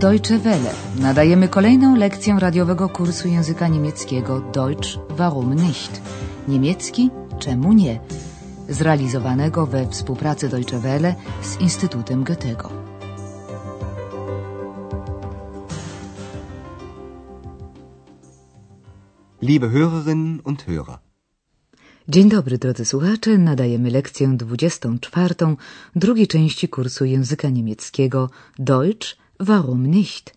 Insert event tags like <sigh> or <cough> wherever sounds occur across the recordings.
Deutsche Welle. Nadajemy kolejną lekcję radiowego kursu języka niemieckiego Deutsch warum nicht? Niemiecki czemu nie? Zrealizowanego we współpracy Deutsche Welle z Instytutem Goethego. Liebe Hörerinnen und Hörer. Dzień dobry drodzy słuchacze, nadajemy lekcję 24 drugiej części kursu języka niemieckiego Deutsch warum nicht?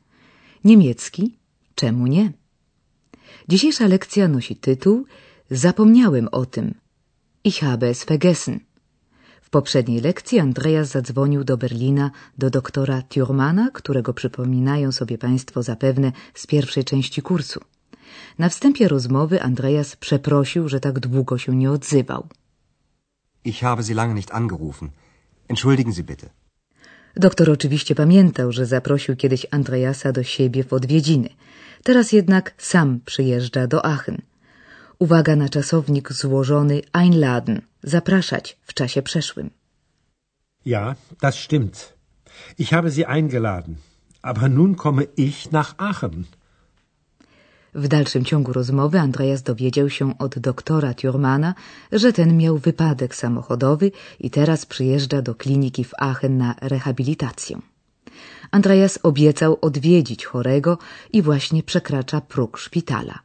Niemiecki czemu nie? Dzisiejsza lekcja nosi tytuł Zapomniałem o tym. Ich habe es vergessen. W poprzedniej lekcji Andreas zadzwonił do Berlina do doktora Thurmana, którego przypominają sobie Państwo zapewne z pierwszej części kursu. Na wstępie rozmowy Andreas przeprosił, że tak długo się nie odzywał. Ich habe Sie lange nicht angerufen. Entschuldigen Sie bitte. Doktor oczywiście pamiętał, że zaprosił kiedyś Andreasa do siebie w odwiedziny. Teraz jednak sam przyjeżdża do Aachen. Uwaga na czasownik złożony einladen, zapraszać w czasie przeszłym. Ja, das stimmt. Ich habe Sie eingeladen. Aber nun komme ich nach Aachen. W dalszym ciągu rozmowy Andreas dowiedział się od doktora Thurmana, że ten miał wypadek samochodowy i teraz przyjeżdża do kliniki w Aachen na rehabilitację. Andreas obiecał odwiedzić chorego i właśnie przekracza próg szpitala.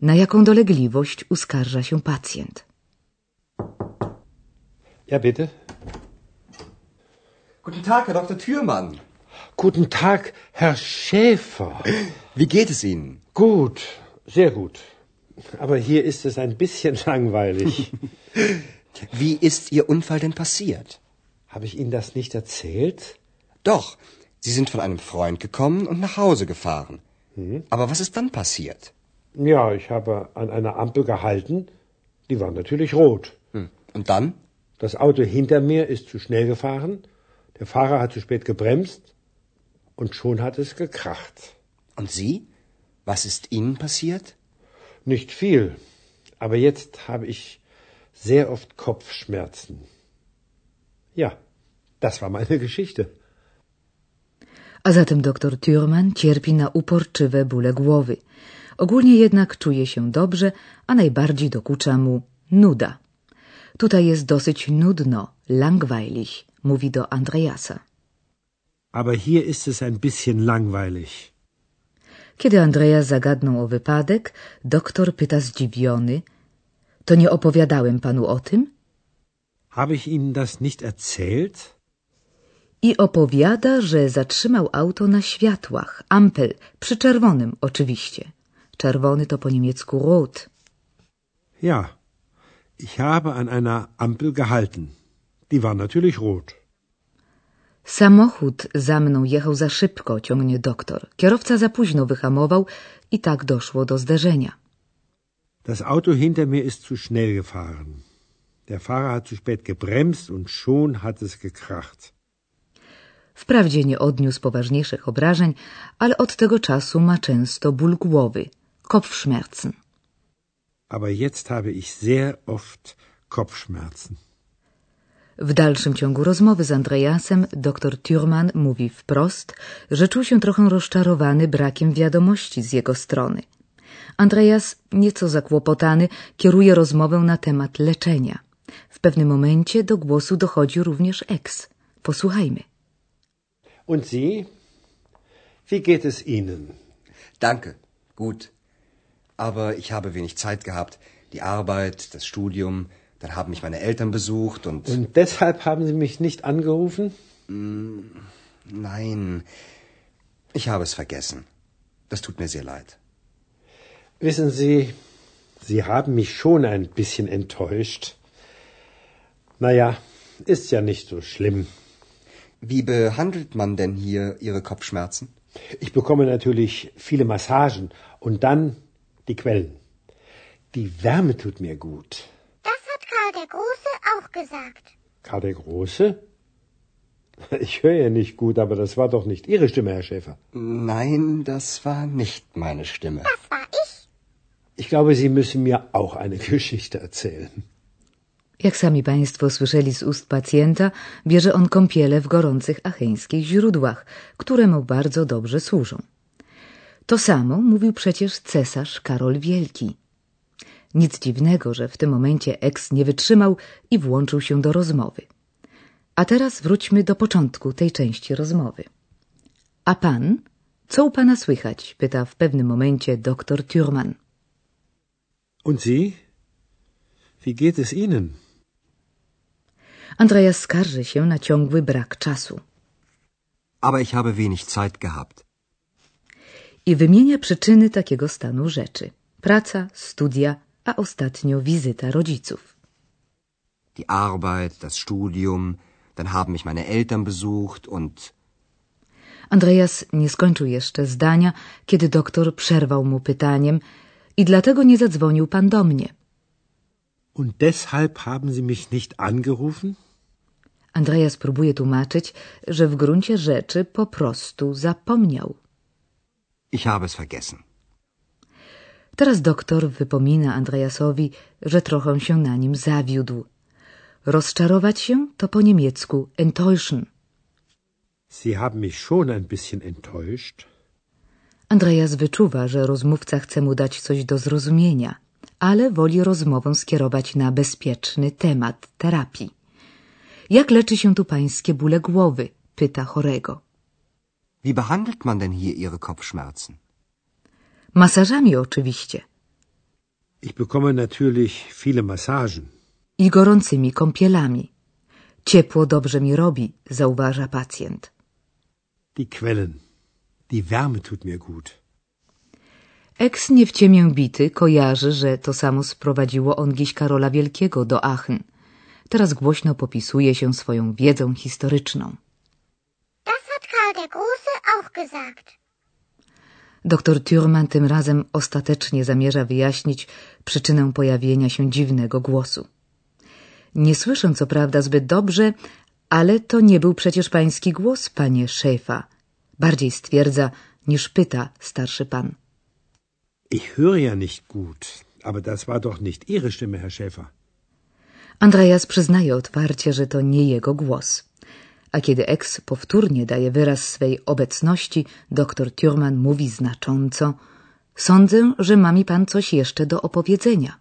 Na jaką dolegliwość uskarża się pacjent? Ja, bitte. Guten Tag, Herr Dr. Thürmann. Guten Tag, Herr Schäfer. Wie geht es Ihnen? Gut, sehr gut. Aber hier ist es ein bisschen <laughs> langweilig. Wie ist Ihr Unfall denn passiert? Habe ich Ihnen das nicht erzählt? Doch, Sie sind von einem Freund gekommen und nach Hause gefahren. Aber was ist dann passiert? Ja, ich habe an einer Ampel gehalten. Die war natürlich rot. Hm. Und dann? Das Auto hinter mir ist zu schnell gefahren. Der Fahrer hat zu spät gebremst. Und schon hat es gekracht. Und Sie? Was ist Ihnen passiert? Nicht viel. Aber jetzt habe ich sehr oft Kopfschmerzen. Ja, das war meine <laughs> Geschichte. A zatem doktor Thurman cierpi na uporczywe bóle głowy. Ogólnie jednak czuje się dobrze, a najbardziej dokucza mu nuda. Tutaj jest dosyć nudno, langweilig, mówi do Andreasa. Aber hier ist es ein bisschen langweilig. Kiedy Andreas zagadnął o wypadek, doktor pyta zdziwiony: To nie opowiadałem panu o tym? Habe ich Ihnen das nicht erzählt? I opowiada, że zatrzymał auto na światłach, ampel, przy czerwonym oczywiście. Czerwony to po niemiecku rot. Ja, ich habe an einer Ampel gehalten. Die war natürlich rot. Samochód za mną jechał za szybko, ciągnie doktor. Kierowca za późno wyhamował i tak doszło do zderzenia. Das Auto hinter mir ist zu schnell gefahren. Der Fahrer hat zu spät gebremst und schon hat es gekracht. Wprawdzie nie odniósł poważniejszych obrażeń, ale od tego czasu ma często ból głowy, Kopfschmerzen. Aber jetzt habe ich sehr oft Kopfschmerzen. W dalszym ciągu rozmowy z Andreasem dr Thurman mówi wprost, że czuł się trochę rozczarowany brakiem wiadomości z jego strony. Andreas, nieco zakłopotany, kieruje rozmowę na temat leczenia. W pewnym momencie do głosu dochodzi również ex. Posłuchajmy. Und Sie? Wie geht es Ihnen? Danke, gut. Aber ich habe wenig Zeit gehabt. Die Arbeit, das Studium, dann haben mich meine Eltern besucht und... Und deshalb haben Sie mich nicht angerufen? Nein, ich habe es vergessen. Das tut mir sehr leid. Wissen Sie, Sie haben mich schon ein bisschen enttäuscht. Naja, ist ja nicht so schlimm. Wie behandelt man denn hier Ihre Kopfschmerzen? Ich bekomme natürlich viele Massagen und dann die Quellen. Die Wärme tut mir gut. Der Große auch gesagt. Karl der Große? <laughs> Ich höre ja nicht gut, aber das war doch nicht Ihre Stimme, Herr Schäfer. Nein, das war nicht meine Stimme. Das war ich. Ich glaube, Sie müssen mir auch eine <laughs> Geschichte erzählen. Jak sami Państwo słyszeli z ust pacjenta, bierze on kąpiele w gorących acheńskich źródłach, które mu bardzo dobrze służą. To samo mówił przecież cesarz Karol Wielki. Nic dziwnego, że w tym momencie Eks nie wytrzymał i włączył się do rozmowy. A teraz wróćmy do początku tej części rozmowy. A pan? Co u pana słychać? pyta w pewnym momencie doktor Thürmann. Und Sie? Wie geht es Ihnen? Andreas skarży się na ciągły brak czasu. Aber ich habe wenig Zeit gehabt. I wymienia przyczyny takiego stanu rzeczy. Praca, studia, a ostatnio wizyta rodziców. Die Arbeit, das Studium, dann haben mich meine Eltern besucht und Andreas nie skończył jeszcze zdania, kiedy doktor przerwał mu pytaniem i dlatego nie zadzwonił pan do mnie. Und deshalb haben Sie mich nicht angerufen? Andreas próbuje tłumaczyć, że w gruncie rzeczy po prostu zapomniał. ich habe es vergessen. Teraz doktor wypomina Andreasowi, że trochę się na nim zawiódł. Rozczarować się to po niemiecku enttäuschen. Sie haben mich schon ein bisschen enttäuscht. Andreas wyczuwa, że rozmówca chce mu dać coś do zrozumienia, ale woli rozmowę skierować na bezpieczny temat terapii. Jak leczy się tu pańskie bóle głowy? pyta chorego. Wie behandelt man denn hier Ihre Kopfschmerzen? Masażami oczywiście Ich bekomme natürlich viele Massagen. i gorącymi kąpielami. Ciepło dobrze mi robi, zauważa pacjent. Die Quellen. Die Wärme tut mir gut. Eks nie w ciemię bity kojarzy, że to samo sprowadziło on gdzieś Karola Wielkiego do Aachen. Teraz głośno popisuje się swoją wiedzą historyczną. Das hat Karl der Große auch gesagt. Doktor Thürmann tym razem ostatecznie zamierza wyjaśnić przyczynę pojawienia się dziwnego głosu. Nie słyszę co prawda zbyt dobrze, ale to nie był przecież pański głos, panie szefa. Bardziej stwierdza niż pyta starszy pan. Ich höre ja nicht gut, aber das war doch nicht Ihre Stimme, Herr Schäfer. Andreas przyznaje otwarcie, że to nie jego głos. A kiedy Ex powtórnie daje wyraz swej obecności, doktor Thürmann mówi znacząco Sądzę, że ma mi pan coś jeszcze do opowiedzenia.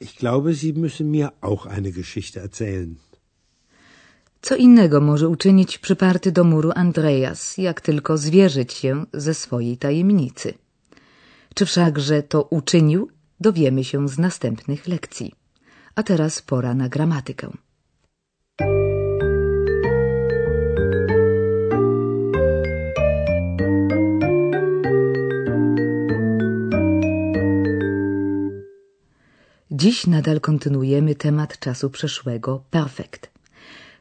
Ich glaube, Sie müssen mir auch eine Geschichte erzählen. Co innego może uczynić przyparty do muru Andreas, jak tylko zwierzyć się ze swojej tajemnicy. Czy wszakże to uczynił, dowiemy się z następnych lekcji. A teraz pora na gramatykę. Dziś nadal kontynuujemy temat czasu przeszłego perfekt.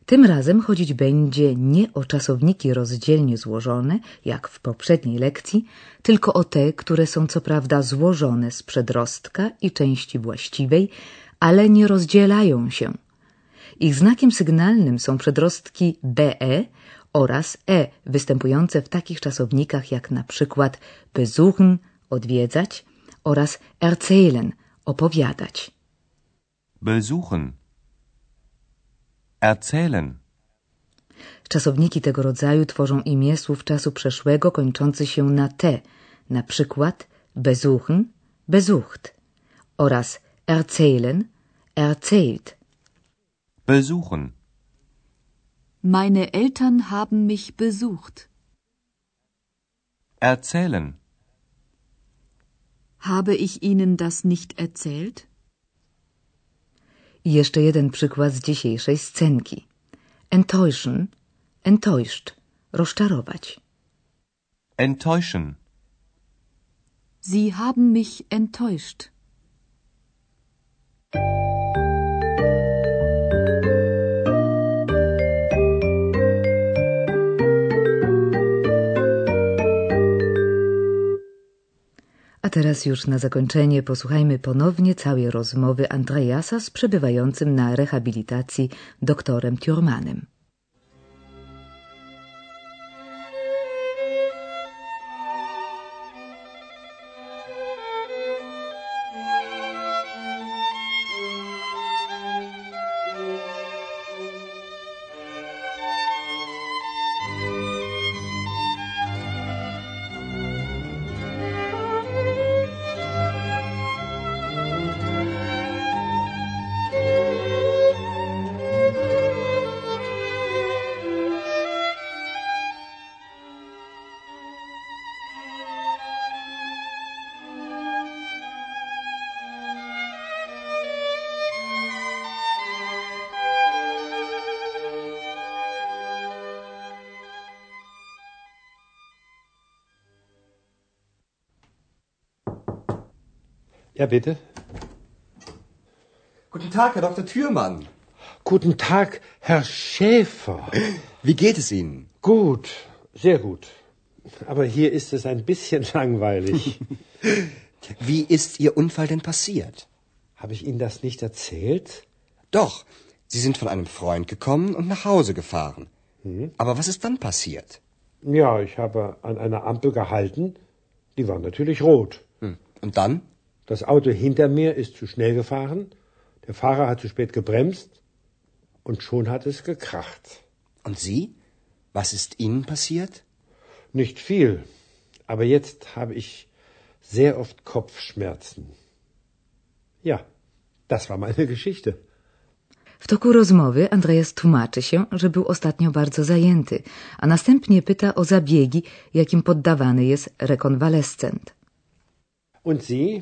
Tym razem chodzić będzie nie o czasowniki rozdzielnie złożone, jak w poprzedniej lekcji, tylko o te, które są co prawda złożone z przedrostka i części właściwej, ale nie rozdzielają się. Ich znakiem sygnalnym są przedrostki BE oraz E występujące w takich czasownikach jak na przykład besuchen, odwiedzać oraz erzählen, opowiadać. Besuchen. Erzählen. Czasowniki tego rodzaju tworzą imię słów czasu przeszłego kończący się na T, na przykład besuchen, besucht oraz erzählen, erzählt. Besuchen. Meine Eltern haben mich besucht. Erzählen. Habe ich Ihnen das nicht erzählt? Jeszcze jeden przykład z dzisiejszej scenki. Enttäuschen, enttäuscht, rozczarować. Enttäuschen. Sie haben mich enttäuscht. A teraz już na zakończenie posłuchajmy ponownie całej rozmowy Andreasa z przebywającym na rehabilitacji doktorem Thurmanem. Ja, bitte. Guten Tag, Herr Dr. Thürmann. Guten Tag, Herr Schäfer. <laughs> Wie geht es Ihnen? Gut, sehr gut. Aber hier ist es ein bisschen <laughs> langweilig. <laughs> Wie ist Ihr Unfall denn passiert? Habe ich Ihnen das nicht erzählt? Doch, Sie sind von einem Freund gekommen und nach Hause gefahren. Aber was ist dann passiert? Ja, ich habe an einer Ampel gehalten. Die war natürlich rot. Hm. Und dann? Das Auto hinter mir ist zu schnell gefahren. Der Fahrer hat zu spät gebremst. Und schon hat es gekracht. Und Sie? Was ist Ihnen passiert? Nicht viel. Aber jetzt habe ich sehr oft Kopfschmerzen. Ja, das war meine <laughs> Geschichte. W toku rozmowy Andreas tłumaczy się, że był ostatnio bardzo zajęty, a następnie pyta o zabiegi, jakim poddawany jest rekonwalescent. Und Sie?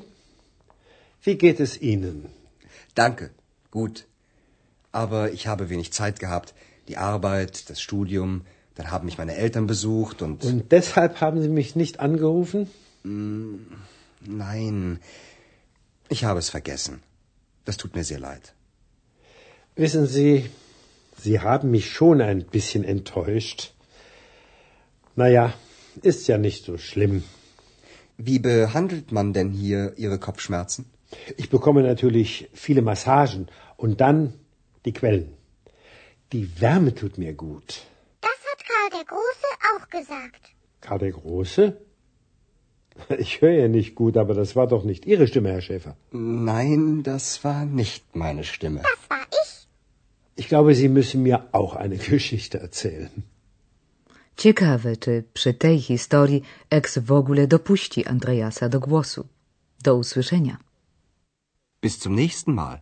Wie geht es Ihnen? Danke, gut. Aber ich habe wenig Zeit gehabt. Die Arbeit, das Studium, dann haben mich meine Eltern besucht und... Und deshalb haben Sie mich nicht angerufen? Nein, ich habe es vergessen. Das tut mir sehr leid. Wissen Sie, Sie haben mich schon ein bisschen enttäuscht. Naja, ist ja nicht so schlimm. Wie behandelt man denn hier Ihre Kopfschmerzen? Ich bekomme natürlich viele Massagen und dann die Quellen. Die Wärme tut mir gut. Das hat Karl der Große auch gesagt. Karl der Große? <laughs> Ich höre ja nicht gut, aber das war doch nicht Ihre Stimme, Herr Schäfer. Nein, das war nicht meine Stimme. Das war ich. Ich glaube, Sie müssen mir auch eine <laughs> Geschichte erzählen. Ciekawe, czy przy tej historii Ex w ogóle dopuści Andreasa do głosu. Do usłyszenia. Bis zum nächsten Mal.